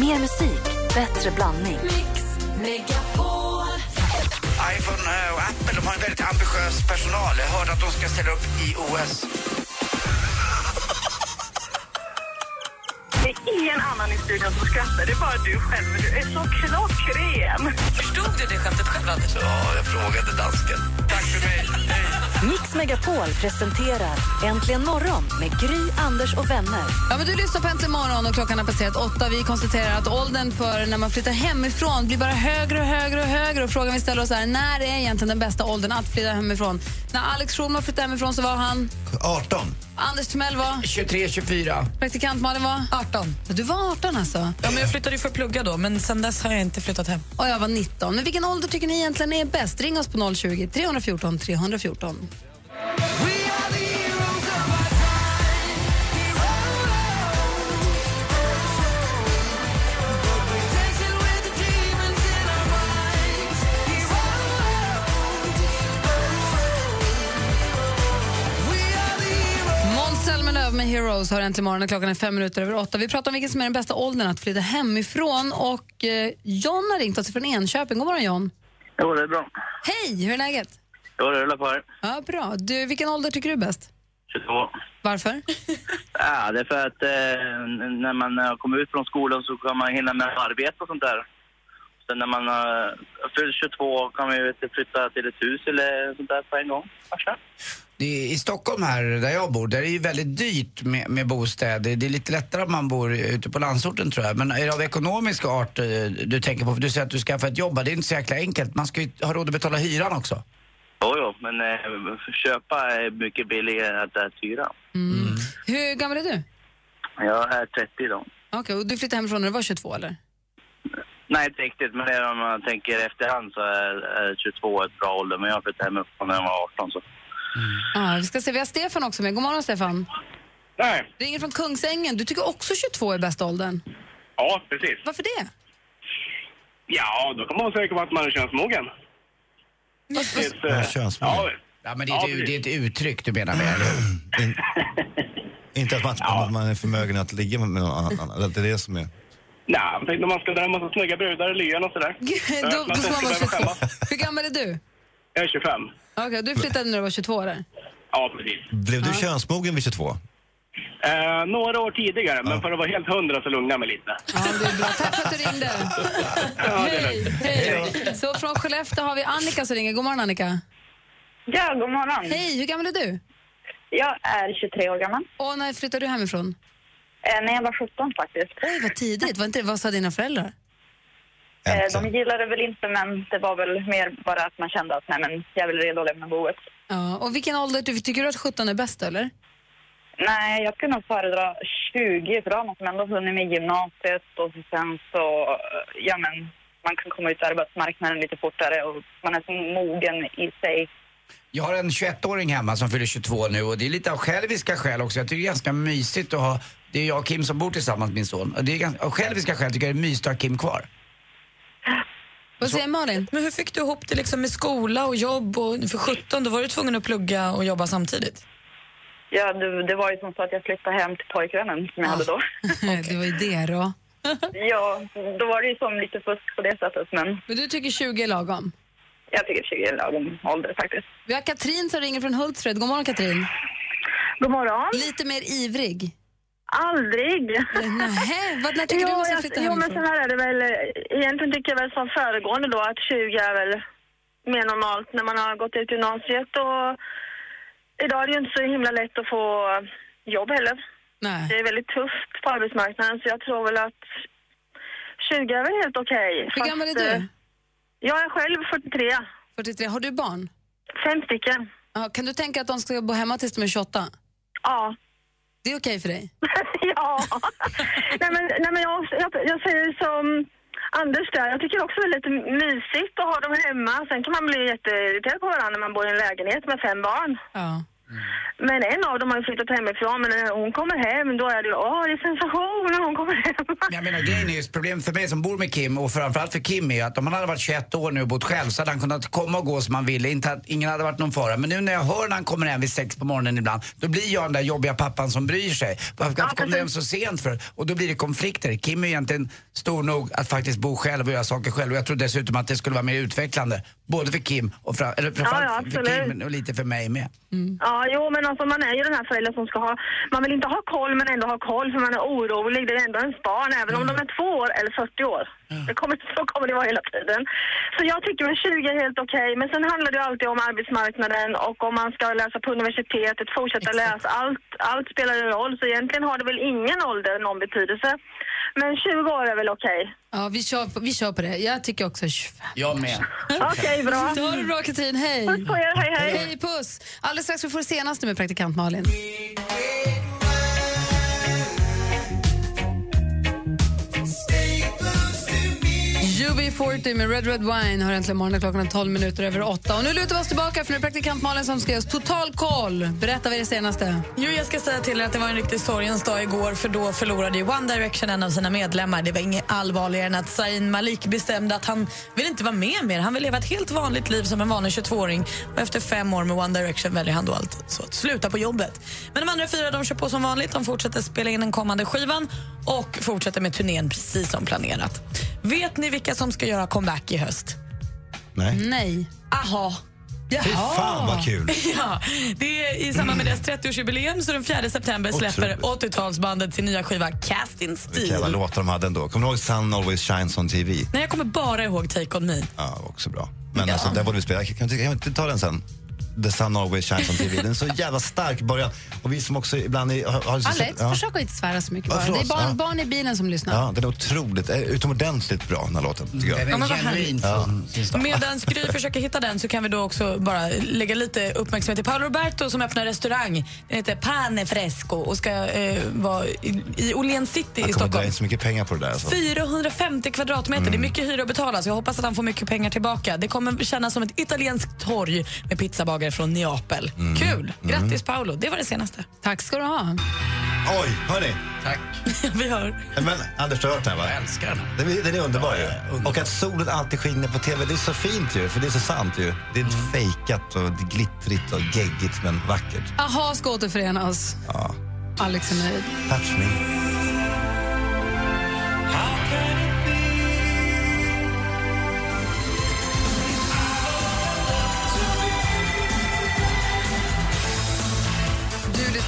Mer musik, bättre blandning. iPhone eh, och Apple de har en väldigt ambitiös personal. Jag hörde att de ska ställa upp i OS. Det är ingen annan i studion som skrattar, det är bara du själv. Du är så klockren. Förstod du det skämtet själv, Anders? Ja, jag frågade dansken. Tack för mig. Mix Megapol presenterar Äntligen morgon med Gry, Anders och vänner. Ja, men du lyssnar på Äntligen morgon och klockan har passerat åtta. Vi konstaterar att åldern för när man flyttar hemifrån blir bara högre och högre och högre. Och frågan vi ställer oss är, när är egentligen den bästa åldern att flytta hemifrån? När Alex Schulman flyttade hemifrån så var han... 18. Anders Timell var... 23, 24. Praktikant Malin var... 18. Du var 18 alltså? Ja, men jag flyttade ju för att plugga då, men sen dess har jag inte flyttat hem. Och jag var 19. Men vilken ålder tycker ni egentligen är bäst? Ring oss på 020 314 314. Heroes har äntligen morgonen. Klockan är fem minuter över åtta. Vi pratar om vilken som är den bästa åldern att flytta hemifrån. Och eh, John har ringt oss från Enköping. God morgon John. Jo, det är bra. Hej, hur är läget? Jo, det rullar på här. Ja, bra. Du, vilken ålder tycker du är bäst? 22. Varför? Ja, det är för att eh, när man har kommit ut från skolan så kan man hinna med arbete och sånt där. Sen när man har fyllt 22 kan man ju flytta till ett hus eller sånt där på en gång. Kanske. Det är, I Stockholm här, där jag bor, där är det ju väldigt dyrt med, med bostäder. Det är lite lättare om man bor ute på landsorten tror jag. Men är det av ekonomisk art eh, du tänker på? För du säger att du skaffar ett jobb. Det är inte så jäkla enkelt. Man ska ju ha råd att betala hyran också. Jo, jo, men eh, köpa är mycket billigare än att hyra. Hur gammal är du? Jag är 30 då. Okej, och du flyttade hemifrån när du var 22 eller? Nej, inte riktigt, men det om man tänker efterhand så är, är 22 ett bra ålder. Men jag flyttade hemifrån när jag var 18 så. Ja, vi ska se. Vi har Stefan också med. God morgon Stefan. Nej. Ringer från Kungsängen. Du tycker också 22 är bästa åldern. Ja, precis. Varför det? Ja, då kan man på att man är könsmogen. Ja, eh, könsmogen. Ja, Ja, men det är, ett, Ja, u- det är ett uttryck du menar med, eller hur? In, inte att man, att man är förmögen att ligga med någon annan. Eller Det är det som är... Nej, jag tänkte om man ska dra en massa snygga brudar i lyan och sådär. då, då ska man vara 22. Hur gammal är du? Jag är 25. Okej, du flyttade när du var 22 eller? Ja, precis. Blev du könsmogen vid 22? Eh, några år tidigare, men för att vara helt hundra så lugnar jag mig lite. Ja, det är bra. Tack för att du ringde. hej, hej. Så från Skellefteå har vi Annika som ringer. God morgon Annika. Ja, god morgon. Hej, hur gammal är du? Jag är 23 år gammal. Och när flyttade du hemifrån? Eh, när jag var 17 faktiskt. Oj, vad tidigt. Var inte, vad sa dina föräldrar? Eh, de Äntligen. gillade väl inte, men det var väl mer bara att man kände att nej, men jag är väl redo att lämna boet. Ja, och vilken ålder du, tycker du att 17 är bäst eller? Nej, jag skulle nog föredra 20, för då har man som ändå hunnit med gymnasiet och sen så, ja men, man kan komma ut på arbetsmarknaden lite fortare och man är så mogen i sig. Jag har en 21-åring hemma som fyller 22 nu och det är lite av själviska skäl också. Jag tycker det är ganska mysigt att ha, det är jag och Kim som bor tillsammans, min son. Och det är ganska, av själviska skäl tycker jag det är mysigt att ha Kim kvar. Vad säger Malin? Men hur fick du ihop det liksom med skola och jobb? Och för 17 då var du tvungen att plugga och jobba samtidigt. Ja, det, det var ju som så att jag flyttade hem till pojkvännen som jag hade då. Det var ju det då. ja, då var det ju som lite fusk på det sättet, men Men du tycker 20 är lagom? jag tycker 20 är lagom ålder faktiskt. Vi har Katrin som ringer från Hultsfred. God morgon Katrin. God morgon. Lite mer ivrig. Aldrig. Vad, när tycker du man ska jag- flytta jo, men så här är det väl. Egentligen tycker jag väl som föregående då att 20 är väl mer normalt när man har gått ut gymnasiet och idag är det ju inte så himla lätt att få jobb heller. Nej. Det är väldigt tufft på arbetsmarknaden så jag tror väl att 20 är väl helt okej. Hur Fast, gammal är eh, du? Jag är själv 43. 43. Har du barn? Fem stycken. Ja, kan du tänka att de ska bo hemma tills de är 28? Ja. Det är okej för dig? ja. nej, men, nej, men jag, jag, jag säger som Anders där. Jag tycker också det är lite mysigt att ha dem hemma. Sen kan man bli jätteirriterad på varandra när man bor i en lägenhet med fem barn. Ja. Men en av dem har ju flyttat hemifrån, men när hon kommer hem då är det ju åh, det är sensation när hon kommer hem. Jag menar grejen är problemet för mig som bor med Kim och framförallt för Kim är ju att om han hade varit 21 år nu och bott själv så hade han kunnat komma och gå som han ville. Inte att, ingen hade varit någon fara. Men nu när jag hör när han kommer hem vid sex på morgonen ibland, då blir jag den där jobbiga pappan som bryr sig. Varför Ja, kom du hem så sent för? Och då blir det konflikter. Kim är egentligen stor nog att faktiskt bo själv och göra saker själv. Och jag tror dessutom att det skulle vara mer utvecklande. Både för Kim och fram, eller framförallt Ja, ja, för. Kim och lite för mig med. Ja, jo, men alltså man är ju den här föräldern som ska ha... Man vill inte ha koll, men ändå ha koll för man är orolig. Det är ändå ens barn, även om de är två år eller 40 år. Det kommer, så kommer det vara hela tiden. Så jag tycker väl 20 är helt okej. Men sen handlar det ju alltid om arbetsmarknaden och om man ska läsa på universitetet, fortsätta läsa. Allt, allt spelar en roll, så egentligen har det väl ingen ålder någon betydelse. Men 20 år är väl okej. Ja, vi kör, på, vi kör på det. Jag tycker också 25. Jag med. Okej, bra. Ha det bra, Katrin. Hej! Puss på er, hej, hej. Hej, puss! Alldeles strax ska vi få det senaste med praktikant Malin. UB40 med Red Red Wine har äntligen morgonen klockan 12 minuter över 8. Och nu lutar vi oss tillbaka för nu är praktikant Malin som ska ge oss total koll. Berätta vad är det senaste? Jo, jag ska säga till er att det var en riktig sorgens dag igår för då förlorade One Direction en av sina medlemmar. Det var inget allvarligare än att Zayn Malik bestämde att han vill inte vara med mer. Han vill leva ett helt vanligt liv som en vanlig 22-åring och efter fem år med One Direction väljer han då alltså att sluta på jobbet. Men de andra fyra de kör på som vanligt. De fortsätter spela in den kommande skivan och fortsätter med turnén precis som planerat. Vet ni vilka som ska göra comeback i höst? Nej. Nej. Aha. Fy fan vad kul. Ja, det är i samband med deras 30-årsjubileum så den 4 september släpper Otroligt. 80-talsbandet sin nya skiva Cast in Vilka jävla Steel. låtar de hade ändå. Kommer du ihåg Sun Always Shines on TV? Nej, jag kommer bara ihåg Take On Me. Ja, också bra. Men alltså, där borde vi spela. Kan vi inte ta den sen? The Sun Always Shines on TV. Den är så jävla stark början. Och vi som också ibland är, har, har Alex, ja. försök att inte svära så mycket Ja, bara. Det är barn, Ja. barn i bilen som lyssnar. Ja, den är otroligt, är utomordentligt bra den här låten tycker jag. Är Ja, men vad Ja. Medan Gry försöker hitta den så kan vi då också bara lägga lite uppmärksamhet till Paolo Roberto som öppnar restaurang. Den heter Pane Fresco och ska eh, vara i, i Åhléns City Jag i Stockholm. in så mycket pengar på det där. Alltså. 450 kvadratmeter, det är mycket hyra att betala så jag hoppas att han får mycket pengar tillbaka. Det kommer kännas som ett italienskt torg med pizzabagare från Neapel. Kul! Grattis Paolo, det var det senaste. Tack ska du ha. Oj, hörni. Tack. vi hör. Men Anders, du har hört den va? Jag älskar den. Den är, den är underbar ju. underbar. Och att solen alltid skiner på TV, det är så fint ju. För det är så sant ju. Det är inte fejkat och glittrigt och geggigt men vackert. Aha ska återförenas. Ja. Alex är nöjd. Touch me.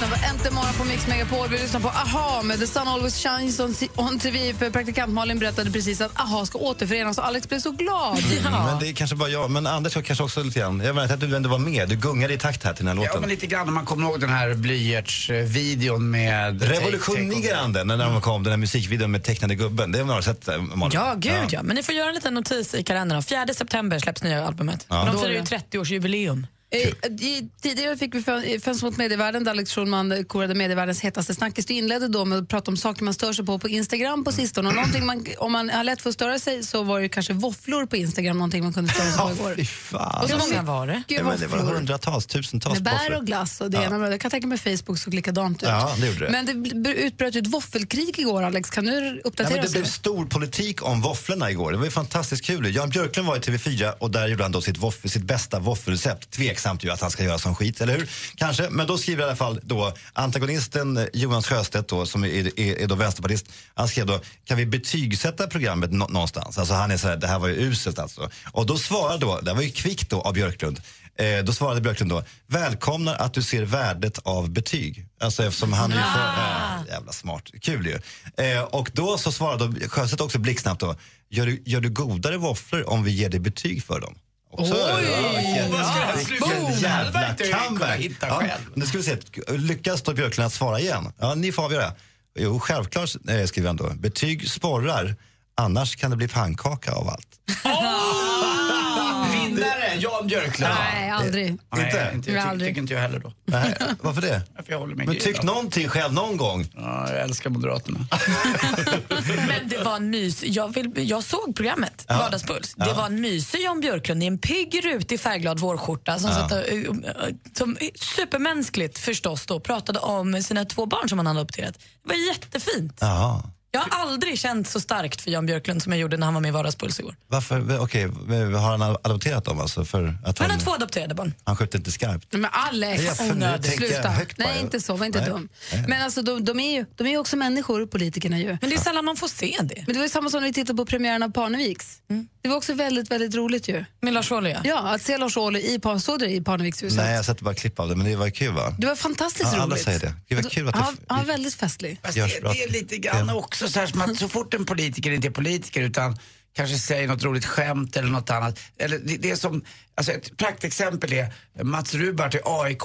Lyssnar på Äntligen morgon på Mix Megapol. Vi lyssnar på Aha med The Sun Always Shines on, on TV. För praktikant Malin berättade precis att Aha ska återförenas och Alex blev så glad. Mm, Men det är kanske bara jag. Men Anders var kanske också lite grann. Jag vet att du ändå var med. Du gungade i takt här till den här Ja, låten. men lite grann om man kommer ihåg den här blyertsvideon med... Revolutionerande när de kom, den här musikvideon med tecknade gubben. Det har några sett, eh, Malin. Ja, gud ja. Men ni får göra en liten notis i kalendern. 4 september släpps nya albumet. Ja. De firar ju det. 30-årsjubileum. Eh, i- Tidigare fick vi Fön- Fönster mot medievärlden där Alex Schulman korade medievärldens hetaste snackis. Du inledde då med att prata om saker man stör sig på på Instagram på sistone. Och någonting man, om man har lätt för att störa sig så var det kanske våfflor på Instagram någonting man kunde störa sig på igår. Och så många var det? Ja, men det var hundratals, tusentals Med bär och glass och det ena med det. Jag kan tänka mig Facebook såg likadant ut. Ja, det gjorde det. Men det utbröt ju ett våffelkrig igår, Alex. Kan du Ja, uppdatera men det oss? blev stor politik om våfflorna igår. Det var ju fantastiskt kul. Jan Björklund var i TV4 och där gjorde han då sitt, sitt bästa våffelrecept. Tveksamt ju att han ska göra sån skit, eller hur? Kanske. Men då skriver i alla fall då antagonisten eh, Jonas Sjöstedt då, som är, är, är då vänsterpartist. Han skrev då, kan vi betygsätta programmet nå- någonstans? Alltså han är så här, det här var ju uselt alltså. Och då svarade då, det var ju kvickt då av Björklund. Eh, då svarade Björklund då, välkomnar att du ser värdet av betyg. Alltså eftersom han är ju för, äh, jävla smart, kul ju. Eh, och då så svarade Sjöstedt också blixtsnabbt då, gör du, gör du godare våfflor om vi ger dig betyg för dem? Också, Oj! vilken, Vad ska jag vilken slå? jävla comeback. Ja, nu ska vi se, lyckas då Björklund svara igen? Ja, ni får avgöra. Jo, självklart eh, skriver han då. Betyg sporrar, annars kan det bli pannkaka av allt. Jan Björklund. Nej, aldrig. Inte? Nej, inte jag, ty- Aldrig. tycker inte jag heller då. Nej, varför det? För jag håller med Men Gry, tyck då. någonting själv någon gång. Ja, jag älskar Moderaterna. Men det var en mys. Jag, vill, jag såg programmet, Ja. Vardagspuls. Det Ja. var en mysig Jan Björklund i en pigg, rutig, färgglad vårskjorta som, satt, och, eh, eh, som supermänskligt förstås då pratade om sina två barn som han hade adopterat. Det var jättefint. Ja. Jag har aldrig känt så starkt för Jan Björklund som jag gjorde när han var med i Vardagspuls igår. Varför, okej, har han adopterat dem alltså? För att Han han, har två adopterade barn. han sköt inte skarpt? Men Alex, onödigt. sluta. Nej, inte så. Var inte Nej. dum. Nej. Men alltså, de, de, är ju, de är ju också människor, politikerna ju. Men det är sällan man får se det. Men det var ju samma som när vi tittade på premiären av Parneviks. Det var också väldigt, väldigt roligt ju. Med Lars Ohly, ja. Ja, att se Lars Ohly i, det i Parnevikshuset. Nej, jag sett bara klipp av det, men det var kul va? Det var fantastiskt Ja, alla roligt. säger det. Gud, vad kul att det- han, han var väldigt festlig. Fast det, det är lite grann också också så här som att så fort en politiker inte är politiker utan kanske säger något roligt skämt eller något annat. Eller det, det är som, alltså ett praktexempel är Mats Rubart i AIK,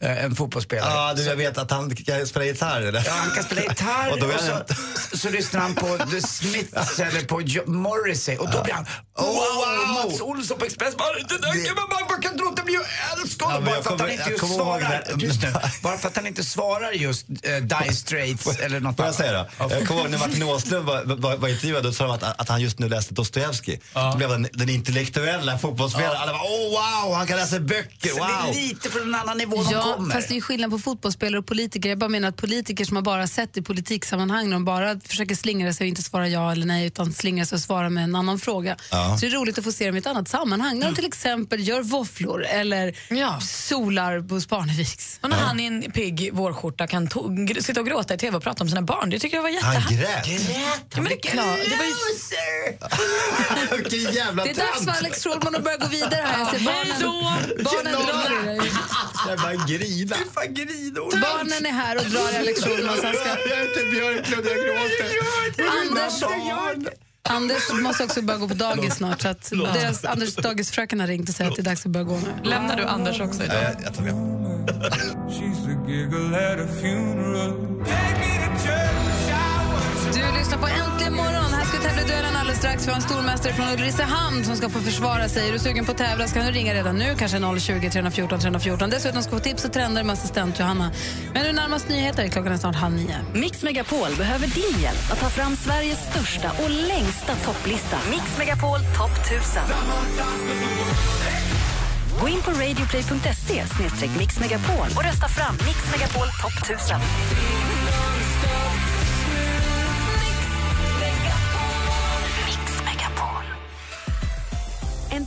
eh, en fotbollsspelare. Ja, du, jag vet att han kan spela gitarr eller? Ja, han kan spela gitarr Och och, då så, han- så, så lyssnar han på The Smiths eller på jo- Morrissey och då blir han Oh, wow, wow. Mats Olsson på Expressen. bara, Det där kan man man kan tro att det blir älskad. Ja, bara för att han inte just svarar. Tyst nu. Bara för att han inte svarar just eh, Dire Straits eller något Får jag annat. säga då? Jag kommer ihåg när Martin Åslund var, var, var intervjuad och sa de att, att han just nu läste Dostojevskij. Då blev han den intellektuella fotbollsspelaren. Alla bara oh wow, han kan läsa böcker, Så det är wow! lite från en annan nivå de Ja, kommer. fast det är skillnad på fotbollsspelare och politiker. Jag bara menar att politiker som har bara sett i politiksammanhang, när de bara försöker slingra sig och inte svara ja eller nej, utan slingra sig och svara med en annan fråga. Ja. Så det är roligt att få se dem i ett annat sammanhang. När de till exempel gör våfflor eller Ja. solar på Sparneviks. Och när han i en pigg vårskjorta kan sitta och gråta i tv och prata om sina barn. Det tycker jag var Han jättehärligt. grät. Ja, men det. Det var ju... Vilken jävla Det är dags för Alex Schulman att börja gå vidare här. Jag ser barnen, barnen drar i dig. Jävla grina. Fan grinor. Barnen är här och drar i Alex Schulman. så han ska- Jag är inte Björklund, jag gråter. Anders, Anders måste också börja gå på dagis snart. Så att deras, Anders dagisfröken har ringt och säger att det är dags att börja gå nu. Lämnar du Anders också idag? Jag, jag tar med. Du lyssnar på Äntligen morgon. Här ska duellen alldeles strax. Vi har en stormästare från Ulricehamn som ska få försvara sig. Är du sugen på att tävla så kan du ringa redan nu, kanske 020 314 314. Dessutom ska du få tips och trender med assistent Johanna. Men nu närmast nyheter. Klockan är snart halv nio. Mix Megapol behöver din hjälp att ta fram Sveriges största och längsta topplista. Mix Megapol topp 1000. Gå in på radioplay.se mixmegapol och rösta fram Mix Megapol topp 1000.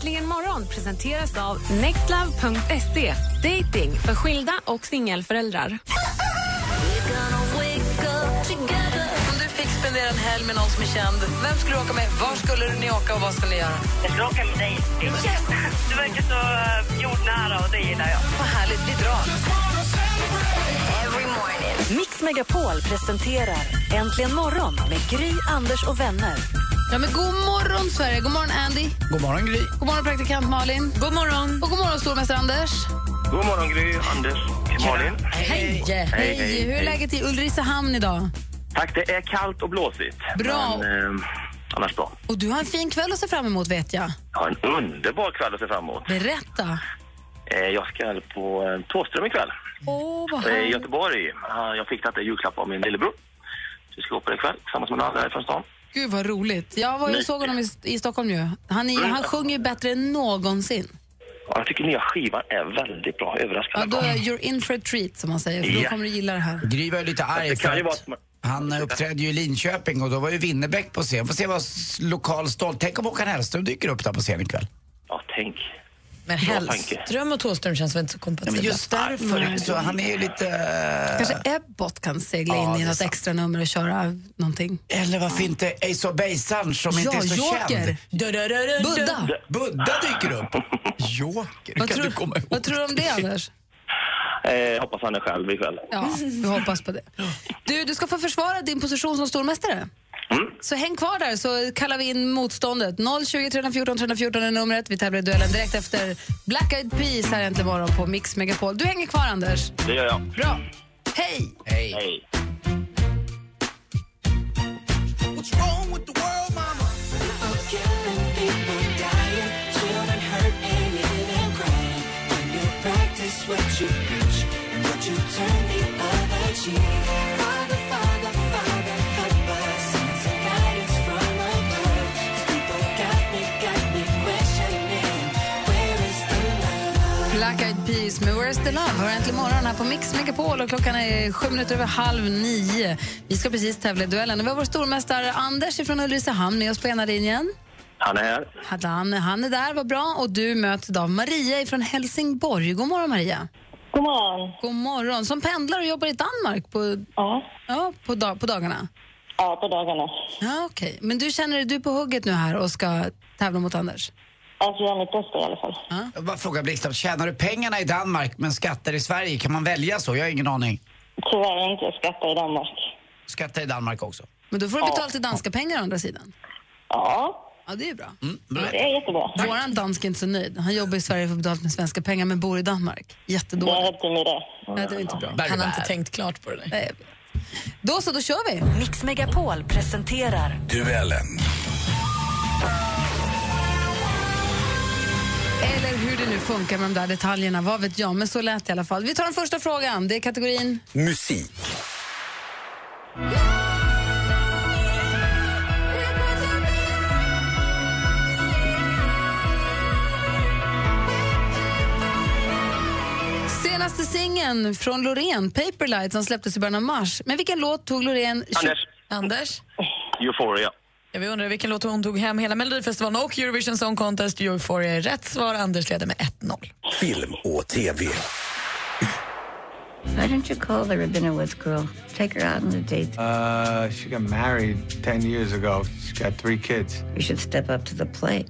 Äntligen morgon presenteras av nextlove.se. Dating för skilda och singelföräldrar. Om du fick spendera en helg med någon som är känd, vem skulle du åka med? Var skulle ni åka och vad skulle ni göra? Jag ska åka med dig. Du verkar så uh, jordnära och det gillar jag. Vad härligt, vi drar. Mix Megapol presenterar Äntligen morgon med Gry, Anders och vänner. Ja, men god morgon, Sverige. God morgon, Andy. God morgon Gry. God morgon, praktikant Malin. God morgon. Och god morgon, stormästare Anders. God morgon Gry, Anders, Malin. Hej. Hej. Hur är läget i Ulricehamn idag? Tack, det är kallt och blåsigt. Bra. Men eh, annars bra. Och du har en fin kväll att se fram emot, vet jag. Jag har en underbar kväll att se fram emot. Berätta. Eh, jag ska på eh, Tåström ikväll. Åh, vad Eh, I. Göteborg. Jag fick detta i julklapp av min lillebror. Vi ska gå på det ikväll tillsammans med några från stan. Gud, vad roligt. Jag var ju såg honom i, i Stockholm ju. Han, är, han sjunger ju bättre än någonsin. Ja, jag tycker nya skivan är väldigt bra. Ja, Överraskande då bra. är you're in for a treat, som man säger. För då Ja. kommer du gilla det här. Gry var ju lite arg Det för kan ju vara att att man- han uppträdde ju i Linköping och då var ju Winnerbäck på scen. Får se vad s- lokal stolt. Tänk om Håkan Hellström dyker upp där på scen ikväll. Ja, tänk. Men Hellström och Thåström känns väl inte så Nej, kompatibla? just därför. Så han är ju lite... eh, Kanske Ebbot kan segla Ja, in i något sant. extra nummer och köra någonting. Eller varför inte Ace of Base som inte Ja, är så Joker. känd? Budda! Budda dyker upp. Joker, Vad kan tror, du komma ihåg? vad tror du om det, Anders? Eh, hoppas han är själv ikväll. Ja, vi hoppas på det. Du, du ska få försvara din position som stormästare. Så häng kvar där så kallar vi in motståndet. 020 314 314 är numret. Vi tävlar i duellen direkt efter Black Eyed Peas här äntligen morgon på Mix Megapol. Du hänger kvar, Anders. Det gör jag. Bra. Hej! Hej. Hej. Where's the Love. Hör äntligen morgon här på Mix Megapol och klockan är sju minuter över halv nio. Vi ska precis tävla i duellen. Vi har vår stormästare Anders från Ulricehamn med oss på ena linjen. Han är här. Han, han är där, vad bra. Och du möts av Maria från Helsingborg. God morgon Maria. God morgon. God morgon. Som pendlar och jobbar i Danmark på, Ja, ja, på, dag, på dagarna. ja på dagarna. Ja, okej. Men du känner dig du är på hugget nu här och ska tävla mot Anders? Alltså, jag gör mitt bästa i alla fall. Jag bara frågar blixtsnabbt, tjänar du pengarna i Danmark men skatter i Sverige? Kan man välja så? Jag har ingen aning. Tyvärr inte. Jag skattar i Danmark. Skattar i Danmark också? Men då får du betala till danska pengar å andra sidan. Ja, Ja, det är ju bra. Mm, bra. det är jättebra. Våran dansk är inte så nöjd. Han jobbar i Sverige för betalt med svenska pengar men bor i Danmark. Det är Jättedåligt. helt med det. Nej, det är inte bra. Bär, Han har inte tänkt klart på det där. Nej, jag. Då så, då kör vi. Mix Megapol presenterar Duellen. Eller hur det nu funkar med de där detaljerna, vad vet jag. Men så lät det i alla fall. Vi tar den första frågan. Det är kategorin... Musik. Senaste singeln från Loreen, Paperlight, som släpptes i början av mars. Men vilken låt tog Loreen... Anders. Anders? Euphoria. Ja, vi undrar vilken låt hon tog hem hela Melodifestivalen och Eurovision Song Contest. Euphoria är rätt svar. Anders leder med 1-0. Film och TV. Why don't you call the Rabinowitz girl? Take her out on a date. Uh, she got married 10 years ago. She's got three kids. You should step up to the plate.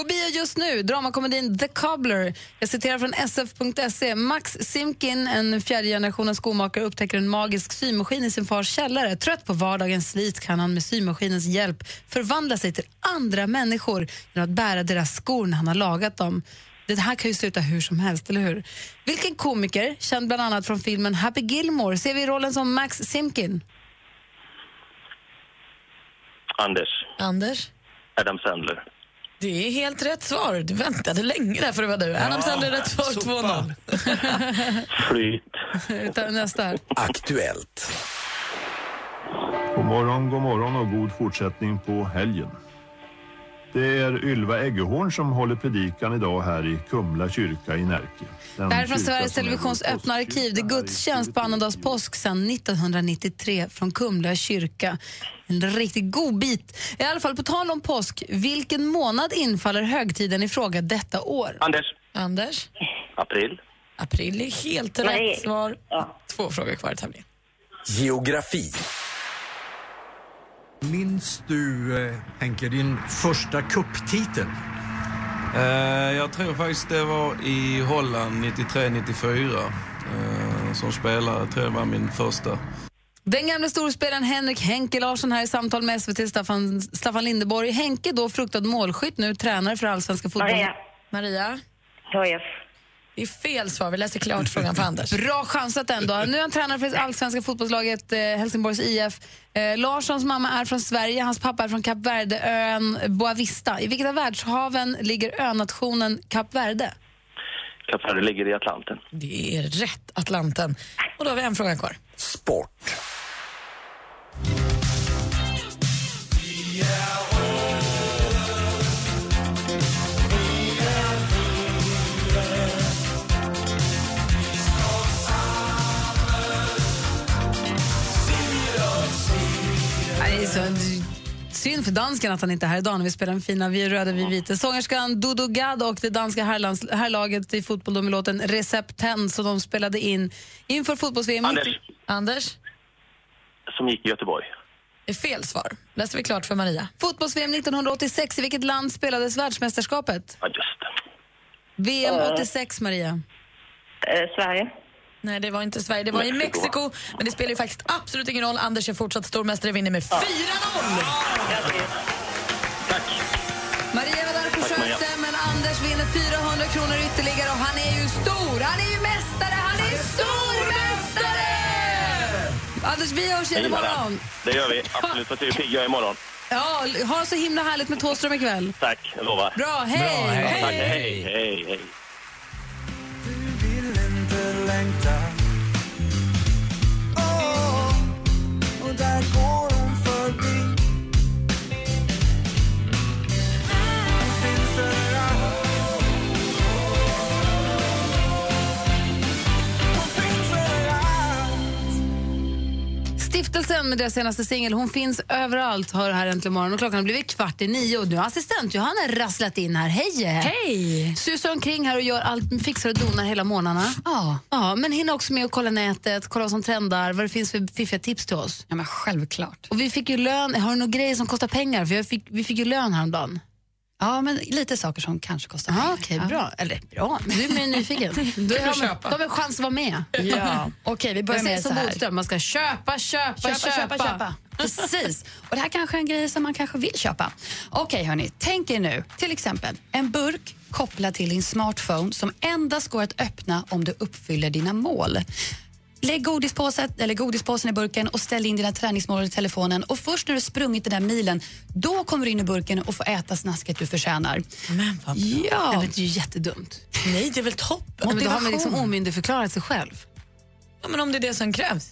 På bio just nu, dramakomedin The Cobbler. Jag citerar från sf.se. Max Simkin, en fjärde generationens skomakare, upptäcker en magisk symaskin i sin fars källare. Trött på vardagens slit kan han med symaskinens hjälp förvandla sig till andra människor genom att bära deras skor när han har lagat dem. Det här kan ju sluta hur som helst, eller hur? Vilken komiker, känd bland annat från filmen Happy Gilmore, ser vi i rollen som Max Simkin? Anders. Anders? Adam Sandler. Det är helt rätt svar. Du väntade länge där för det var du. Adam Sandler rätt svar, 2-0. Flyt. Tar nästa. Aktuellt. God morgon, god morgon och god fortsättning på helgen. Det är Ylva Eggehorn som håller predikan idag här i Kumla kyrka i Närke. Den Det här är från Sveriges Televisions öppna arkiv. Det är gudstjänst på annandags påsk sedan 1993 från Kumla kyrka. En riktigt god bit. I alla fall, på tal om påsk, vilken månad infaller högtiden i fråga detta år? Anders. Anders? April. April är helt Nej. rätt svar. Två frågor kvar i tävlingen. Geografi. Minns du, eh, Henke, din första kupptitel? Eh, jag tror faktiskt det var i Holland 93-94 eh, som spelare. Jag tror det var min första. Den gamle storspelaren Henrik Henke Larsson här i samtal med SVT Staffan, Staffan Lindeborg. Henke då fruktad målskytt, nu tränare för allsvenska fotboll. Maria. Maria? HIF. Det är fel svar. Vi läser klart frågan för Anders. Bra chansat ändå. Nu är han tränare för allsvenska fotbollslaget eh, Helsingborgs IF. Eh, Larssons mamma är från Sverige, hans pappa är från Kap Verde, ön Boavista. I vilket av världshaven ligger önationen Kap Verde? Kap Verde ligger i Atlanten. Det är rätt, Atlanten. Och då har vi en fråga kvar. Sport. Nej, synd för dansken att han inte är här idag när vi spelar den fina Vi är röda, vi vita. Sångerskan Dodo Gad och det danska herrlands, herrlaget i fotboll med låten Recept 10 som de spelade in inför fotbolls-VM. Anders. Anders? Som gick i Göteborg. Det är fel svar. Läser vi klart för Maria. Fotbolls-VM 1986, i vilket land spelades världsmästerskapet? Ja, just det. VM Eh. 86, Maria. Eh, Sverige. Nej, det var inte Sverige. Det var i Mexiko. Men det spelar ju faktiskt absolut ingen roll. Anders är fortsatt stormästare, vinner med 4-0! Maria var där och Tack, försökte, men Anders vinner 400 kronor ytterligare och han är ju stor! Han är ju mästare! Han är stormästare! Anders, vi hörs igen imorgon. det. Gör vi. Absolut. Får se hur pigg jag är imorgon. Ja, ha så himla härligt med Thåström ikväll. Tack, jag lovar. Bra, hej! Ja, tack. Hej, hej, hej och där går Weeknd med deras senaste singel. Hon finns överallt, hör här äntligen morgon. Och klockan har blivit kvart i nio och nu har assistent Johanna rasslat in här. Hej! Hej! Susar omkring här och gör allt, fixar och donar hela morgnarna. Ja. ja. Men hinner också med att kolla nätet, kolla vad som trendar, vad det finns för fiffiga tips till oss. Ja, men självklart. Och vi fick ju lön, har du några grejer som kostar pengar? För jag fick, vi fick ju lön häromdagen. Ja, men lite saker som kanske kostar Ja, pengar. okej, bra. Eller bra, du är mer nyfiken. Har du har man en chans att vara med. Ja. Okej, vi börjar med så här. Bodström, man ska köpa, köpa, köpa, Köpa, köpa, köpa. Precis. Och det här kanske är en grej som man kanske vill köpa. Okej, hörni. Tänk er nu till exempel en burk kopplad till din smartphone som endast går att öppna om du uppfyller dina mål. Lägg godispåsen, eller godispåsen i burken och ställ in dina träningsmål i telefonen. Och Först när du sprungit den där milen, då kommer du in i burken och får äta snasket du förtjänar. Men vad bra. Ja. Nej, men det är ju jättedumt. Nej, det är väl toppen. Men då har man liksom omyndigförklarat sig själv. Ja, men om det är det som krävs.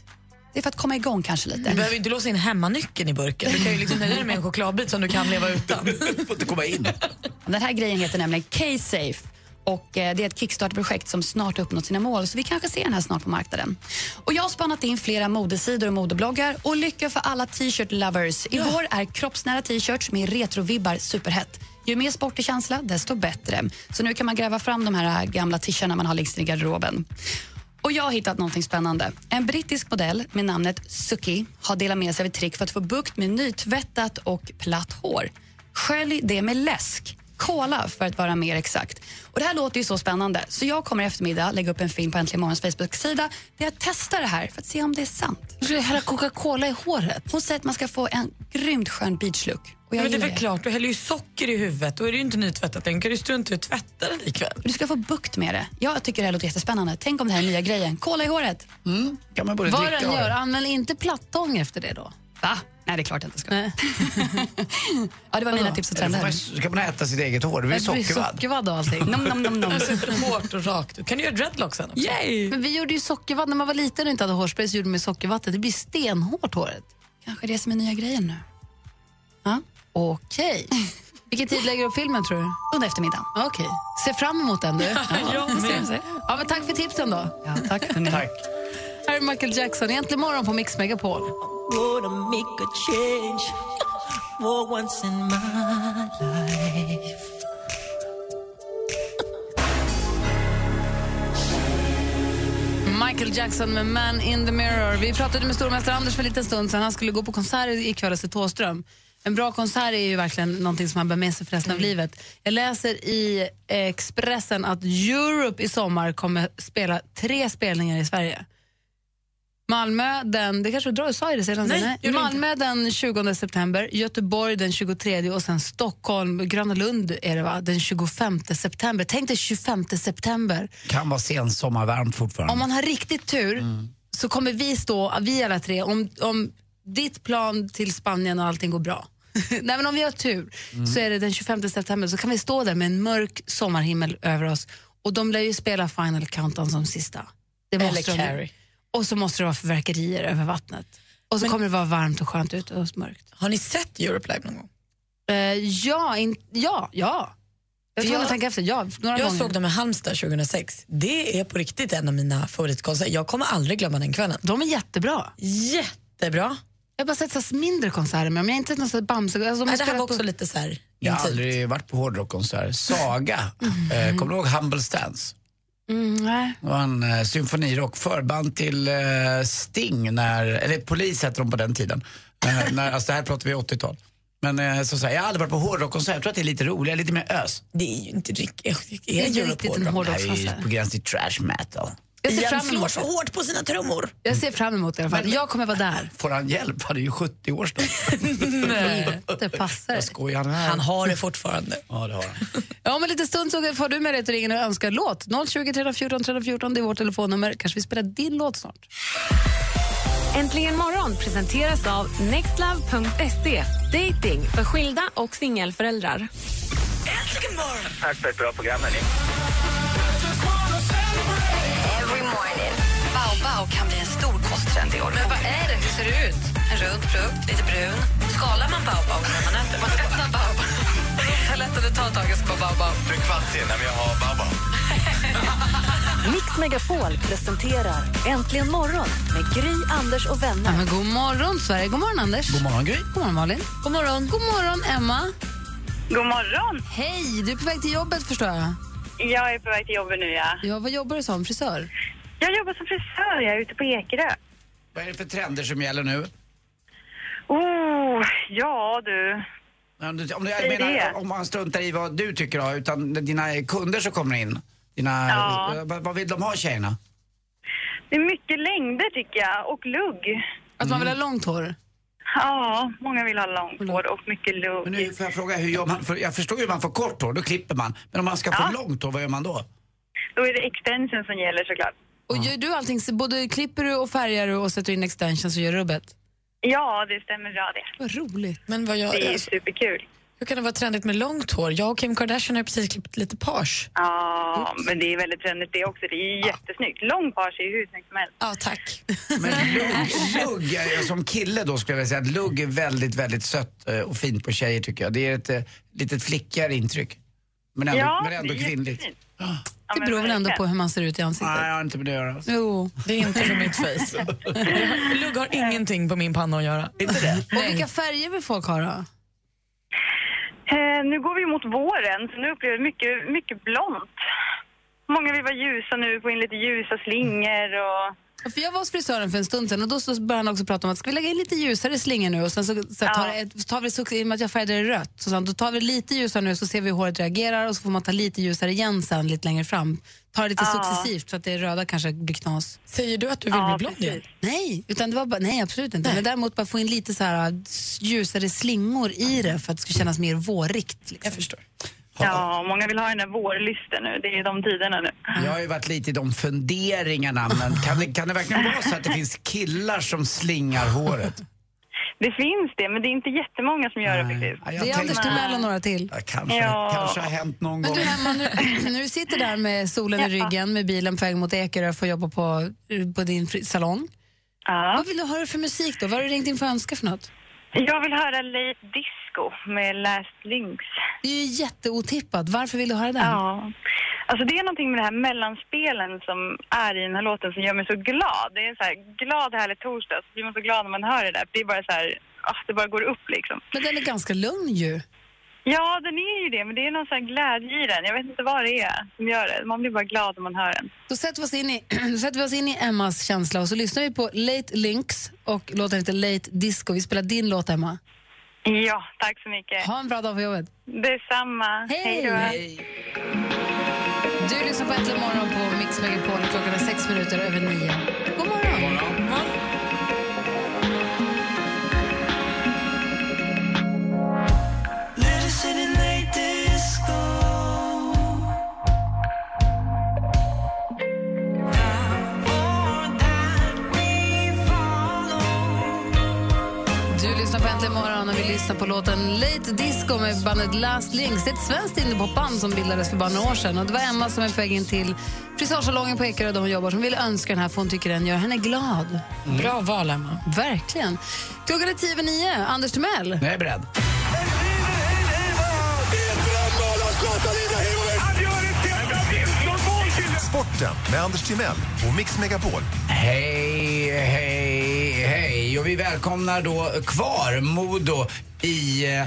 Det är för att komma igång kanske lite. Du behöver inte låsa in hemmanyckeln i burken. Du kan ju liksom nöja dig med en chokladbit som du kan leva utan. Du får inte komma in. Den här grejen heter nämligen K-Safe. Och eh, det är ett Kickstarter-projekt som snart har uppnått sina mål, så vi kanske ser den här snart på marknaden. Och jag har spannat in flera modesidor och modebloggar och lycka för alla t-shirt lovers. I vår är kroppsnära t-shirts med retrovibbar superhett. Ju mer sportig känsla, desto bättre. Så nu kan man gräva fram de här gamla t-shirtarna man har längst i garderoben. Och jag har hittat något spännande. En brittisk modell med namnet Suki har delat med sig av ett trick för att få bukt med nytvättat och platt hår. Skölj det med läsk. Cola för att vara mer exakt. Och Det här låter ju så spännande så jag kommer i eftermiddag lägga upp en film på Äntligen Morgons Facebook-sida där jag testar det här för att se om det är sant. Du ska hälla Coca-Cola i håret. Hon säger att man ska få en grymt skön beachlook. Och jag Men det är väl klart, du häller ju socker i huvudet. Då är det ju inte nytvättat längre. kan du strunta i att tvätta den ikväll. Du ska få bukt med det. Jag tycker det här låter jättespännande. Tänk om det här är nya grejen. Cola i håret. kan man både Vad den gör, använd inte plattång efter det då. Va? Nej, det är klart jag inte ska. ja, det var mina tips och trender. man, ska man äta sitt eget hår? Det blir sockervadd. sockervadd och allting. Nom, nom, nom, nom. Hårt och rakt. Kan du göra dreadlocks sen också? Yay! Men vi gjorde ju sockervadd när man var liten och inte hade hårspray så gjorde med sockervatten. Det blir stenhårt håret. Kanske det som är nya grejen nu. Ja. Okej. Vilken tid lägger du upp filmen tror du? Under eftermiddagen. Okej. Se fram emot den du. jag vi med. ser. Ja, men tack för tipsen då. Ja, tack. Tack. Här är Michael Jackson, egentligen morgon på Mix Megapol. Gonna make a change for once in my life. Michael Jackson med Man in the Mirror. Vi pratade med stormästare Anders för en liten stund sedan. Han skulle gå på konsert ikväll och se Thåström. En bra konsert är ju verkligen någonting som man bär med sig för resten av livet. Jag läser i Expressen att Europe i sommar kommer spela tre spelningar i Sverige. Malmö, den, det kanske du drar, sa jag det sedan? Nej, Nej. Malmö den 20 september, Göteborg den 23 och sen Stockholm, Gröna Lund är det va, den 25 september. Tänk dig 25 september. Kan vara sen sommarvarmt fortfarande. Om man har riktigt tur så kommer vi stå, vi alla tre, om, om ditt plan till Spanien och allting går bra. Nej, men om vi har tur så är det den 25 september så kan vi stå där med en mörk sommarhimmel över oss och de lär ju spela Final Countdown som sista. Det Eller måste de. Carrie. Och så måste det vara fyrverkerier över vattnet. Och så Men- kommer det vara varmt och skönt ute och mörkt. Har ni sett Europe Live någon gång? Eh, ja, in, ja, ja. Jag jag- jag tänka efter. Ja, några Jag gånger. såg dem i Halmstad 2006. Det är på riktigt en av mina favoritkonserter. Jag kommer aldrig glömma den kvällen. De är jättebra. Jättebra. Jag har bara sett så mindre konserter med dem. Jag har inte sett någon Bamse... Alltså, de det här var på- också lite så här Jag har aldrig varit på hårdrockkonsert. Saga. Eh, kommer du ihåg Humble Stance? Mm, nej. Det var en eh, symfonirock, förband till eh, Sting, när, eller Polis hette de på den tiden. Eh, när, alltså det här pratar vi 80-tal. Men eh, så, så här, jag har aldrig varit på hårdrockkonsert, jag tror att det är lite roligare, lite mer ös. Det är ju inte riktigt, Det är inte riktigt en Det hårdrockskonsert. här är ju på gränsen till trash metal. Jag ser fram slår emot så det. hårt på sina trummor. Jag ser fram emot det i alla fall. Jag kommer vara där. Får han hjälp? Han är ju 70 år snart. Nej, det passar. Vad skojar han här? Han har det fortfarande. Ja, det har han. Ja, om en liten stund så får du möjlighet att ringa och önska låt. 020 314 314, det är vårt telefonnummer. Kanske vi spelar din låt snart. Äntligen morgon presenteras av nextlove.se. Dating för skilda och singelföräldrar. Tack för ett bra program, hörni. Morning. Baobab kan bli en stor kosttrend i år. Men vad är det? Hur ser det ut? En rund frukt, lite brun. Skalar man baobab när man äter? Man öppnar. Ta lätt att det tar ett tag, jag ska bara baobab. Du är kvart sen, men jag har babba. Mix Megapol presenterar Äntligen morgon med Gry, Anders och vänner. Ja, men god morgon, Sverige. God morgon, Anders. God morgon, Gry. God morgon, Malin. God morgon. God morgon, Emma. God morgon. Hej! Du är på väg till jobbet, förstår jag. Jag är på väg till jobbet nu, ja. Ja, vad jobbar du som? Frisör? Jag jobbar som frisör, jag är ute på Ekerö. Vad är det för trender som gäller nu? Oh, ja du. Om, du, om, du, jag menar, det. om man struntar i vad du tycker då, utan dina kunder som kommer in. Dina, Ja. vad, vad vill de ha tjejerna? Det är mycket längder tycker jag, och lugg. Att man vill ha långt hår? Ja, många vill ha långt hår och mycket lugg. Men nu får jag fråga, hur gör man? För jag förstår ju hur man får kort hår, då klipper man. Men om man ska få långt hår, vad gör man då? Då är det extension som gäller såklart. Och gör du allting, så både klipper du och färgar du och sätter in extensions och gör rubbet? Ja, det stämmer bra det. Vad roligt. Men vad jag, Det är alltså, superkul. hur kan det vara trendigt med långt hår? Jag och Kim Kardashian har precis klippt lite page. Ja, men det är väldigt trendigt det också. Det är jättesnyggt. Lång page är ju hur snyggt som helst. Ja, tack. Men lugg, lugg är, som kille då skulle jag vilja säga att lugg är väldigt, väldigt sött eh, och fint på tjejer tycker jag. Det är ett eh, litet flickigare intryck. Men ändå, Ja, men ändå det är kvinnligt. jättefint. Det beror väl ändå på hur man ser ut i ansiktet? Nej, jag har inte med det att göra. alltså. Jo. Det är inte på mitt face. Lugg har ingenting på min panna att göra. Inte det? Och vilka färger vill folk ha då? Eh, nu går vi mot våren, så nu upplever jag mycket, mycket blont. Många vill vara ljusa nu, få in lite ljusa slingor och... För jag var hos frisören för en stund sedan och då så började han också prata om att ska vi lägga in lite ljusare slingor nu och sen så, så Ja. tar, det, tar vi successivt, i och med att jag färgade det rött, så sa han, då tar vi lite ljusare nu så ser vi hur håret reagerar och så får man ta lite ljusare igen sen lite längre fram. Ta det lite Ja. successivt så att det röda kanske blir knas. Säger du att du vill Ja, bli blond igen? Nej, utan det var bara, nej absolut inte. Men däremot bara få in lite så här ljusare slingor i det för att det ska kännas mer vårigt. Liksom. Jag förstår. Ja, många vill ha den där vårlysten nu. Det är de tiderna nu. Jag har ju varit lite i de funderingarna, men kan det, kan det verkligen vara så att det finns killar som slingar håret? Det finns det, men det är inte jättemånga som gör det faktiskt. Ja, jag Det är tänkte- Anders Timell och några till. Ja, kanske, Ja. kanske har hänt någon Men gång. du Emma, nu, när du sitter där med solen i ryggen med bilen på väg mot Ekerö för att jobba på, på din fri- salong. Ja. Vad vill du höra för musik då? Vad har du ringt in för önska för något? Jag vill höra Late Disco med Last Lynx. Det är ju jätteotippat. Varför vill du höra den? Ja. Alltså det är någonting med det här mellanspelen som är i den här låten som gör mig så glad. Det är en så här glad härlig torsdag, så blir man så glad när man hör det där. Det är bara så här, ah, det bara går upp liksom. Men den är ganska lugn ju. Ja, den är ju det, men det är någon sån här glädje i den. Jag vet inte vad det är som gör det. Man blir bara glad när man hör den. Då sätter vi oss in i, då sätter vi oss in i Emmas känsla och så lyssnar vi på Late Lynx och låten heter Late Disco. Vi spelar din låt, Emma. Ja, tack så mycket. Ha en bra dag på jobbet. Detsamma. Hej! då. Du lyssnar på Äntligen morgon på Mix Megapol. Klockan är sex minuter över nio. God morgon! På Äntligen morgon och vi lyssnar på låten Late Disco med bandet Last Links. Det är ett svenskt indiepopband som bildades för bara några år sedan. Och det var Emma som är på väg in till frisörsalongen på Ekerö där hon jobbar som ville önska den här för hon tycker den gör henne glad. Bra val, Emma. Verkligen. Klockan är tio över nio. Anders Timell. Jag är beredd. Sporten med Anders Timell och Mix Megapol. Hej, hej. Och vi välkomnar då kvar Modo i eh,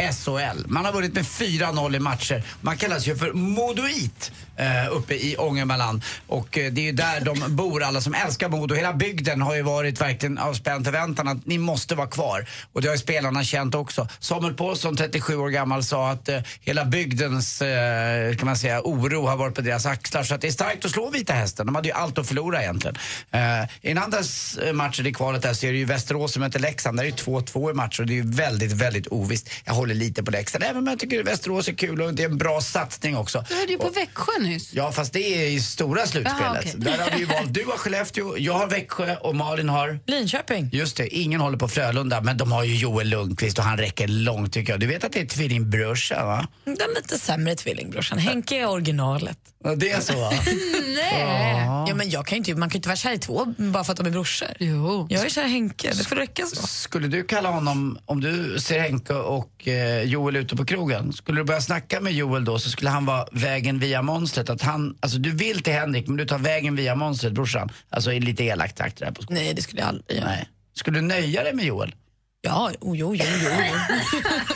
SHL. Man har vunnit med 4-0 i matcher. Man kallas ju för Modoit eh, uppe i Ångermanland. Och eh, det är ju där de bor, alla som älskar Modo. Hela bygden har ju varit verkligen av spänd förväntan att ni måste vara kvar. Och det har ju spelarna känt också. Samuel Paulsson, 37 år gammal, sa att eh, hela bygdens eh, kan man säga, oro har varit på deras axlar. Så att det är starkt att slå Vita Hästen. De hade ju allt att förlora egentligen. Eh, I en andra s- matcher i kvalet där så är det ju Västerås som möter Leksand. Där är det 2-2 i matcher och det är ju väldigt, väldigt ovisst. Jag håller lite på Leksand, även om jag tycker Västerås är kul och det är en bra satsning också. Du hörde ju på Växjö nyss. Ja, fast det är i stora slutspelet. Jaha, okej. Där har vi ju valt, du har Skellefteå, jag har Växjö och Malin har? Linköping. Just det, ingen håller på Frölunda, men de har ju Joel Lundqvist och han räcker långt tycker jag. Du vet att det är tvillingbrorsa va? Den lite sämre tvillingbrorsan. Henke är originalet. Det är så va? Nej. Ja, men jag kan ju inte, man kan ju inte vara kär i två bara för att de är brorsor. Jo. Jag är kär i Henke, det får räcka så. Skulle du kalla honom, om du ser Henke och eh, Joel ute på krogen, skulle du börja snacka med Joel då så skulle han vara vägen via monstret. Att han, alltså du vill till Henrik men du tar vägen via monstret brorsan. Alltså i lite elakt takt där på skolan. Nej, det skulle jag aldrig göra. Nej. Skulle du nöja dig med Joel? Ja, oh, jo, jo, jo.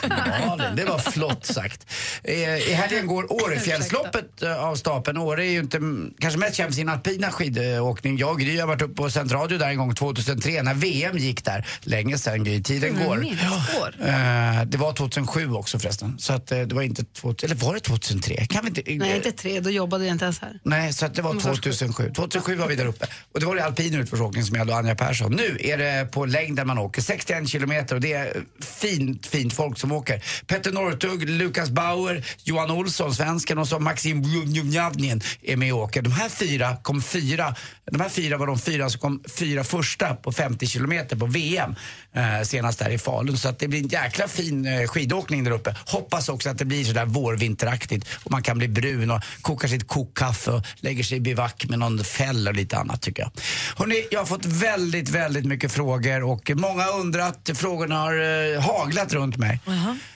Malin, det var flott sagt. Eh, I helgen går Årefjällsloppet eh, av stapeln. Åre är ju inte kanske mest känd för sin alpina skidåkning. Jag och Gry har varit uppe på Sänt Radio där en gång 2003 när VM gick där. Länge sedan Gry, tiden Mm, går. minnesspår. Eh, det var 2007 också förresten. Så att, det var inte, två, eller var det 2003? Kan vi inte, Nej, inte tre. Då jobbade jag inte ens här. Nej, så att det var Mm, först 2007. 2007 var vi där uppe. Och det var det alpin utförsåkning som jag hade och Anja Persson. Nu är det på längden man åker, 61 kilometer och det är fint, fint folk som åker. Petter Northug, Lukas Bauer, Johan Olsson, svensken och så Maxim Bjuvnjavnjen är med och åker. De här fyra kom fyra. De här fyra var de fyra som kom fyra första på 50 kilometer på VM eh, senast där i Falun. Så att det blir en jäkla fin eh, skidåkning där uppe. Hoppas också att det blir sådär vårvinteraktigt och man kan bli brun och kokar sitt kokkaffe och lägger sig i bivack med någon fäll och lite annat tycker jag. Hörrni, jag har fått väldigt, väldigt mycket frågor och många har undrat. Frågorna har eh, haglat runt mig.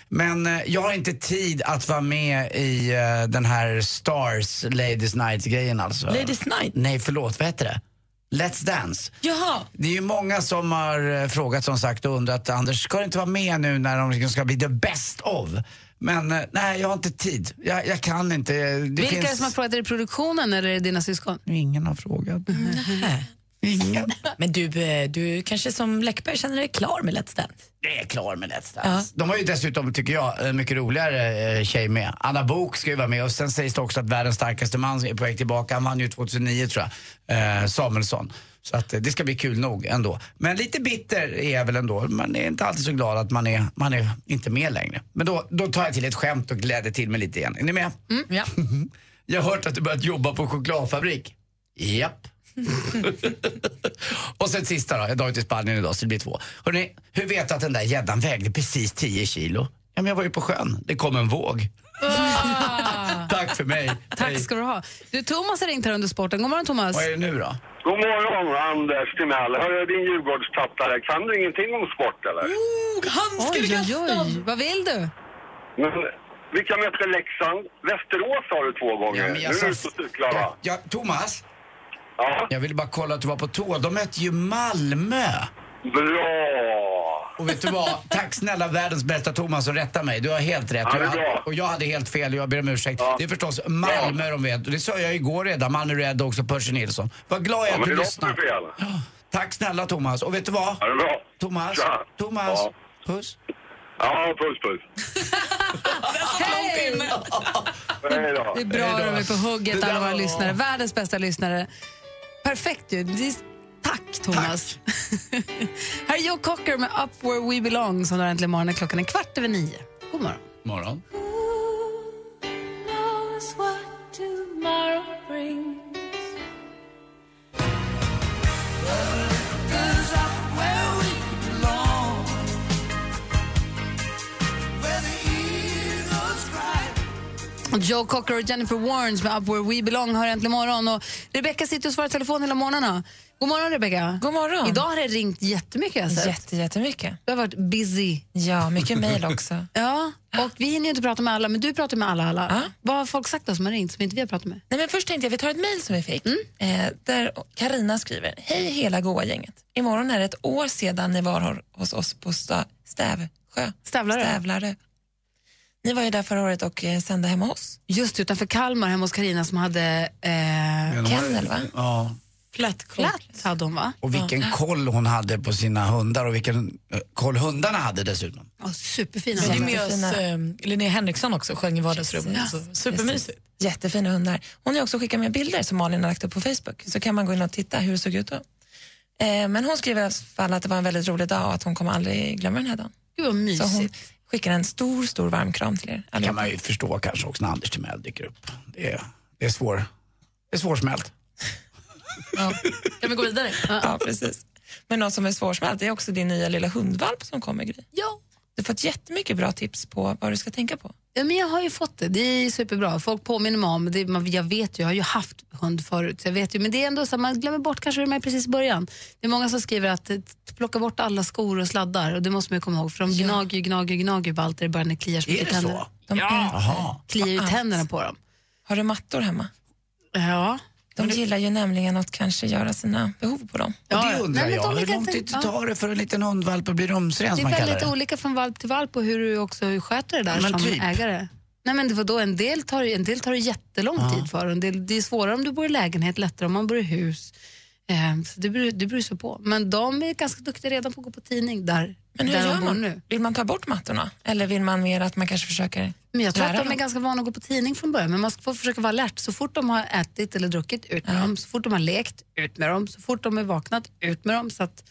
Men eh, jag har inte tid att vara med i eh, den här Stars Ladies Night-grejen alltså. Ladies Night? Nej, förlåt. Vad heter det? Let's Dance. Jaha. Det är ju många som har eh, frågat som sagt och undrat, Anders, ska du inte vara med nu när de liksom ska bli the best of? Men eh, nej, jag har inte tid. Jag, jag kan inte. Det Vilka är det finns... som har frågat? Är det produktionen eller är det dina syskon? Ingen har frågat. Ingen. Men du, eh, du kanske som Läckberg känner dig klar med Let's Dance? Det är klar med Let's Dance. De har ju dessutom, tycker jag, en mycket roligare eh, tjej med. Anna Bok ska ju vara med och sen sägs det också att världens starkaste man är på väg tillbaka. Han vann ju 2009 tror jag, eh, Samuelsson. Så att eh, det ska bli kul nog ändå. Men lite bitter är jag väl ändå. Man är inte alltid så glad att man är, man är inte med längre. Men då, då tar jag till ett skämt och gläder till mig lite igen. Är ni med? ja. Jag har hört att du börjat jobba på chokladfabrik. Japp. och sen sista då, jag drar till Spanien idag så det blir två. Hörrni, hur vet du att den där gäddan vägde precis 10 kilo? Ja, men jag var ju på sjön, det kom en våg. Tack för mig. Tack ska du ha. Du, Thomas har ringt här under sporten. God morgon Thomas. Vad är det nu då? God morgon, Anders Timell. Hörru, din Djurgårdstattare. Kan du ingenting om sport, eller? Oj, oj, oj. Vad vill du? Men, vilka möter Leksand? Västerås har du två gånger. Ja, men nu jag är sa- du ute och cyklar, va? Ja, Thomas? Jag ville bara kolla att du var på tå. De mötte ju Malmö. Bra! Och vet du vad? Tack snälla världens bästa Thomas som rättar mig. Du har helt rätt. Ja, Jag- och jag hade helt fel och jag ber om ursäkt. Det är förstås Malmö de vet. Och det sa jag igår redan. Malmö Red och också Percy Nilsson. Vad glad jag är Ja, att du lyssnar. fel. Tack snälla Thomas. Och vet du vad? Ja, det är bra. Thomas, Tja. Thomas, Ja. puss. Ja, puss, puss. Hej! Hej då. Det är bra att de är på hugget, alla våra lyssnare. Världens bästa lyssnare. Perfekt ju. Tack, Thomas. här är Joe Cocker med Up Where We Belong som har äntligen morgonen. Klockan är kvart över nio. God morgon. Morgon. knows what tomorrow brings. Joe Cocker och Jennifer Warnes med Up Where We Belong har äntligen morgon. Och Rebecca sitter och svarar telefon hela morgnarna. God morgon Rebecca. God morgon. Idag har det ringt jättemycket. Sett. Jätte, jättemycket. Du har varit busy. Ja, mycket mejl också. Ja, och vi hinner inte prata med alla, men du pratar med alla. alla. Vad har folk sagt då som har ringt som inte vi har pratat med? Nej, men först tänkte jag vi tar ett mejl som vi fick. Eh, där Karina skriver. Hej hela goa gänget. Imorgon är det ett år sedan ni var hos- oss på Stävsjö. Stävlarö. Stävlarö. Ni var ju där förra året och eh, sände hemma hos oss. Just utanför Kalmar, hemma hos Karina som hade... Eh, Kennel, va? Ja. Flätt hade hon, va? Och vilken koll hon hade på sina hundar och vilken eh, koll hundarna hade dessutom. Ja, superfina. Är med oss, eh, Linnea Henriksson också sjöng i vardagsrummet. Ja. Så supermysigt. Jättefina hundar. Hon har också skickat med bilder som Malin har lagt upp på Facebook. Så kan man gå in och titta hur det såg ut då. Eh, men hon skriver i alla fall att det var en väldigt rolig dag och att hon kommer aldrig glömma den här dagen. Gud vad mysigt. Så hon skickar en stor, stor varm kram till er. Det kan man ju förstå kanske också när Anders Timell dyker upp. Det är, det är, svår, det är svårsmält. Kan vi gå vidare? ja, precis. Men något som är svårsmält är också din nya lilla hundvalp som kommer, Gry. Ja. Du har fått jättemycket bra tips på vad du ska tänka på. Ja, men jag har ju fått det. Det är superbra. Folk påminner mig om det. Man, jag vet ju, jag har ju haft hund förut. Så jag vet ju, men det är ändå så att man glömmer bort kanske det med precis i början. Det är många som skriver att eh, plocka bort alla skor och sladdar. Och det måste man ju komma ihåg för de gnager ju, gnager, gnager på allt det börjar när det kliar så Är det så? tänder. De Jaha. kliar ju tänderna på dem. Har du mattor hemma? Ja. De gillar ju nämligen att kanske göra sina behov på dem. Och det undrar Nej, men jag. Hur lång tid ja. tar det för en liten hundvalp att bli rumsren Det är väldigt det? olika från valp till valp och hur du också sköter det där Men som typ? ägare. Nej, men det då en del tar, en del tar det jättelång Ja. tid för. En del, det är svårare om du bor i lägenhet, lättare om man bor i hus. Eh, så det, beror, det beror så på. Men de är ganska duktiga redan på att gå på tidning där, Men hur där gör de bor man? nu. Vill man ta bort mattorna? Eller vill man mer att man kanske försöker Men jag tror lära att de är dem? ganska vana att gå på tidning från början. Men man får försöka vara alert. Så fort de har ätit eller druckit, ut med dem. Så fort de har lekt, ut med dem. Så fort de är vaknat, ut med dem. Så att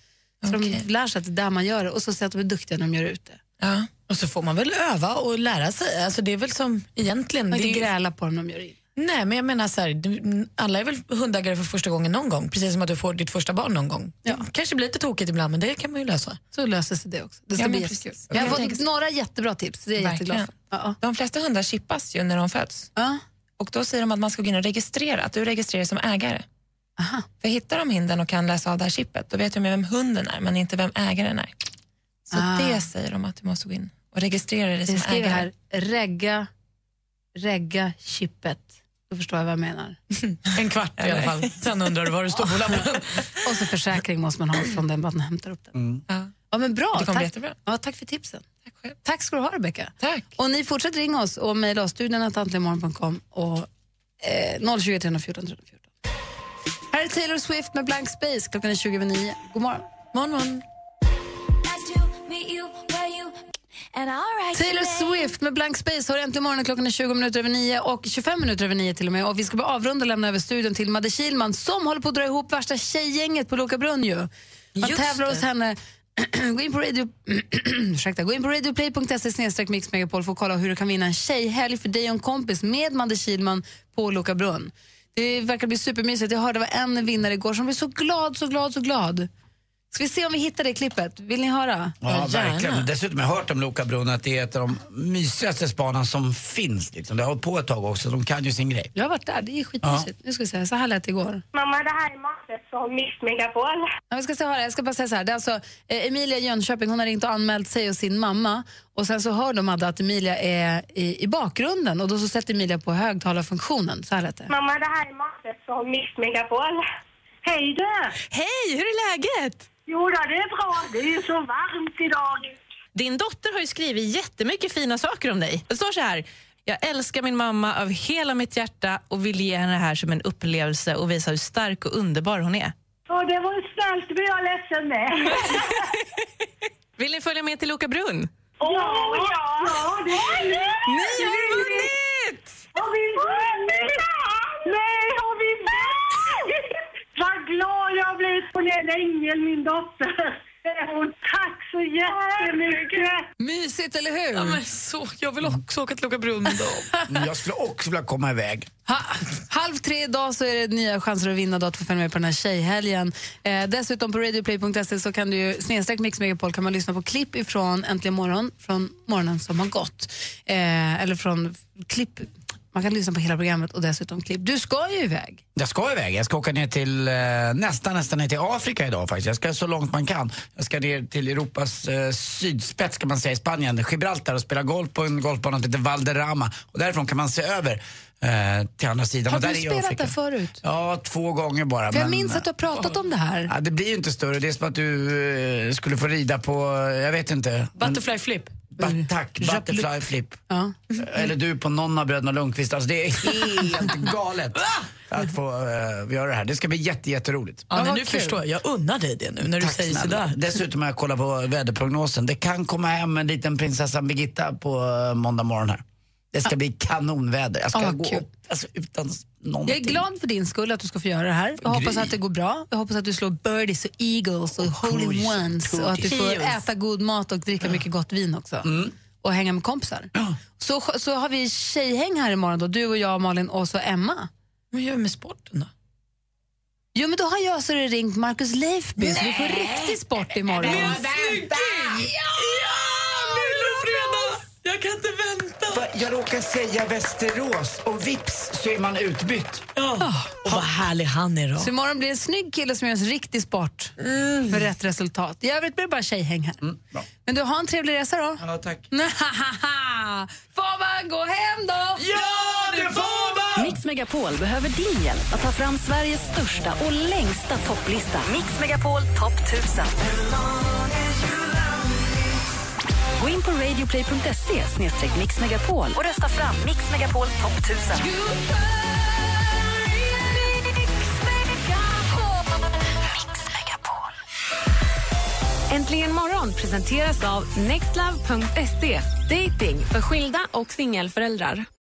så de lär sig att det är där man gör det. Och så säger att de är duktiga när de gör det ute. Ja. Och så får man väl öva och lära sig. Alltså det är väl som egentligen... Man det inte är gräla på dem när de gör det. Nej, men jag menar så här, du, alla är väl hundägare för första gången någon gång, precis som att du får ditt första barn någon gång. Det kanske blir lite tokigt ibland, men det kan man ju lösa. Så löser sig det också. Det ska Ja, bli jättekul. Jag har fått några jättebra tips. Det är jag jätteglad för. Verkligen. De flesta hundar chippas ju när de föds. Och då säger de att man ska gå in och registrera, att du registrerar som ägare. För hittar de hinden och kan läsa av det här chippet, då vet de vem hunden är, men inte vem ägaren är. Så Ah. det säger de att du måste gå in och registrera dig som Jag skriver ägare. här, regga, regga chippet. Då förstår jag vad jag menar. En kvart i alla fall. Sen undrar du var det står på lappen. Och så försäkring måste man ha från den man hämtar upp den. Ja, men bra. Det kommer tack. jättebra. Ja, tack för tipsen. Tack, ska du ha, Rebecka. Tack. Och ni fortsätter ringa oss och mejla oss, studion antligenmorgon.com och eh, 020 314 314. Här är Taylor Swift med Blank Space. Klockan är 20 över 9. God morgon. Morgon, morgon. Taylor Swift med Blank Space har äntligen morgonen klockan är 20 minuter över 9 och 25 minuter över 9 till och med. Och vi ska bara avrunda och lämna över studion till Madde Kilman som håller på att dra ihop värsta tjejgänget på Loka Brunn ju. Man Just tävlar det. hos henne. gå in på radio, ursäkta, gå in på radioplay.se mixmegapol för att kolla hur du kan vinna en tjejhelg för dig och en kompis med Madde Kilman på Loka Brunn. Det verkar bli supermysigt. Jag hörde det var en vinnare igår som blev så glad, så glad, så glad. Ska vi se om vi hittar det klippet? Vill ni höra? Ja, verkligen. Dessutom har jag hört om Lokabrunn att det är ett av de mysigaste spanarna som finns. Liksom. Det har hållit på ett tag också, de kan ju sin grej. Jag har varit där, det är skitmysigt. Nu ska vi se, så här lät det igår. Mamma, det här är Martin från Mix Megapol. Ja, vi ska se här, jag ska bara säga så här. Det är alltså, eh, Emilia i Jönköping hon har ringt och anmält sig och sin mamma. Och Sen så hör de Madde att Emilia är i, i bakgrunden och då så sätter Emilia på högtalarfunktionen. Så här lät det. Mamma, det här är Martin från Mix Megapol. Hej där! Hej, hur är läget? Jo då, det är bra. Det är ju så varmt idag. Din dotter har ju skrivit jättemycket fina saker om dig. Det står så här. Jag älskar min mamma av hela mitt hjärta och vill ge henne det här som en upplevelse och visa hur stark och underbar hon är. Och det var snällt, men jag är ledsen med. Vill ni följa med till Loka Brunn? Åh, ja! Ja, det är Ni har vunnit! Har vi vunnit? Nej, har vi vunnit? Vad glad jag har blivit på den ängel, min dotter. Tack så jättemycket. Mysigt, eller hur? Ja, men så, jag vill också åka till Loka Brunn Jag skulle också vilja komma iväg. Ha, halv tre idag så är det nya chanser att vinna då att få följa med på den här tjejhelgen. Eh, dessutom på radioplay.se så kan du ju, snedstreck Mix Megapol kan man lyssna på klipp ifrån Äntligen morgon, från morgonen som har gått. Eh, eller från klipp, man kan lyssna på hela programmet och dessutom klipp. Du ska ju iväg. Jag ska iväg. Jag ska åka ner till, eh, nästan, nästan ner till Afrika idag faktiskt. Jag ska så långt man kan. Jag ska ner till Europas eh, sydspets kan man säga i Spanien, Gibraltar och spela golf på en golfbana som heter Valderrama. Och därifrån kan man se över eh, till andra sidan. Har du spelat där förut? Ja, två gånger bara. För jag men- minns att du har pratat om det här. Ja, det blir ju inte större. Det är som att du eh, skulle få rida på, eh, jag vet inte. Butterfly flip. Ba- tack, butterfly flip. Ja. Eller du på någon av bröderna Lundqvist. Alltså det är helt galet att få uh, göra det här. Det ska bli jätte, jätteroligt. Ja, men nu förstår jag. Jag unnar dig det nu när du Tack säger snälla. sådär. Dessutom har jag kollat på väderprognosen. Det kan komma hem en liten prinsessan Birgitta på uh, måndag morgon här. Det ska bli kanonväder. Jag ska Ah, gå kul. upp alltså, utan någonting. Jag är glad för din skull att du ska få göra det här. Jag hoppas att det går bra. Jag hoppas att du slår birdies och eagles och holy cookies. ones och att du får äta god mat och dricka mycket gott vin också. Och hänga med kompisar. Så, så har vi tjejhäng här imorgon då. Du och jag, Malin och så Emma. Vad gör vi med sporten då? Jo, men då har jag så det ringt Marcus Leifby så vi får riktig sport imorgon. Ja! Ja! Nu är det fredag! Jag kan inte vänta. Jag råkar säga Västerås och vips så är man utbytt. Ja. Och vad härlig han är då. Så imorgon blir det en snygg kille som gör en riktig sport med rätt resultat. I övrigt blir det bara tjejhäng här. Men du, har en trevlig resa då. Ja, tack. får man gå hem då? Ja, det får man! Mix Megapol behöver din hjälp att ta fram Sveriges största och längsta topplista. Mix Megapol topp 1000. Gå in på radioplay.se mixmegapol och rösta fram Mix Megapol topp 1000. Äntligen morgon presenteras av nextlove.se. Dating för skilda och singelföräldrar.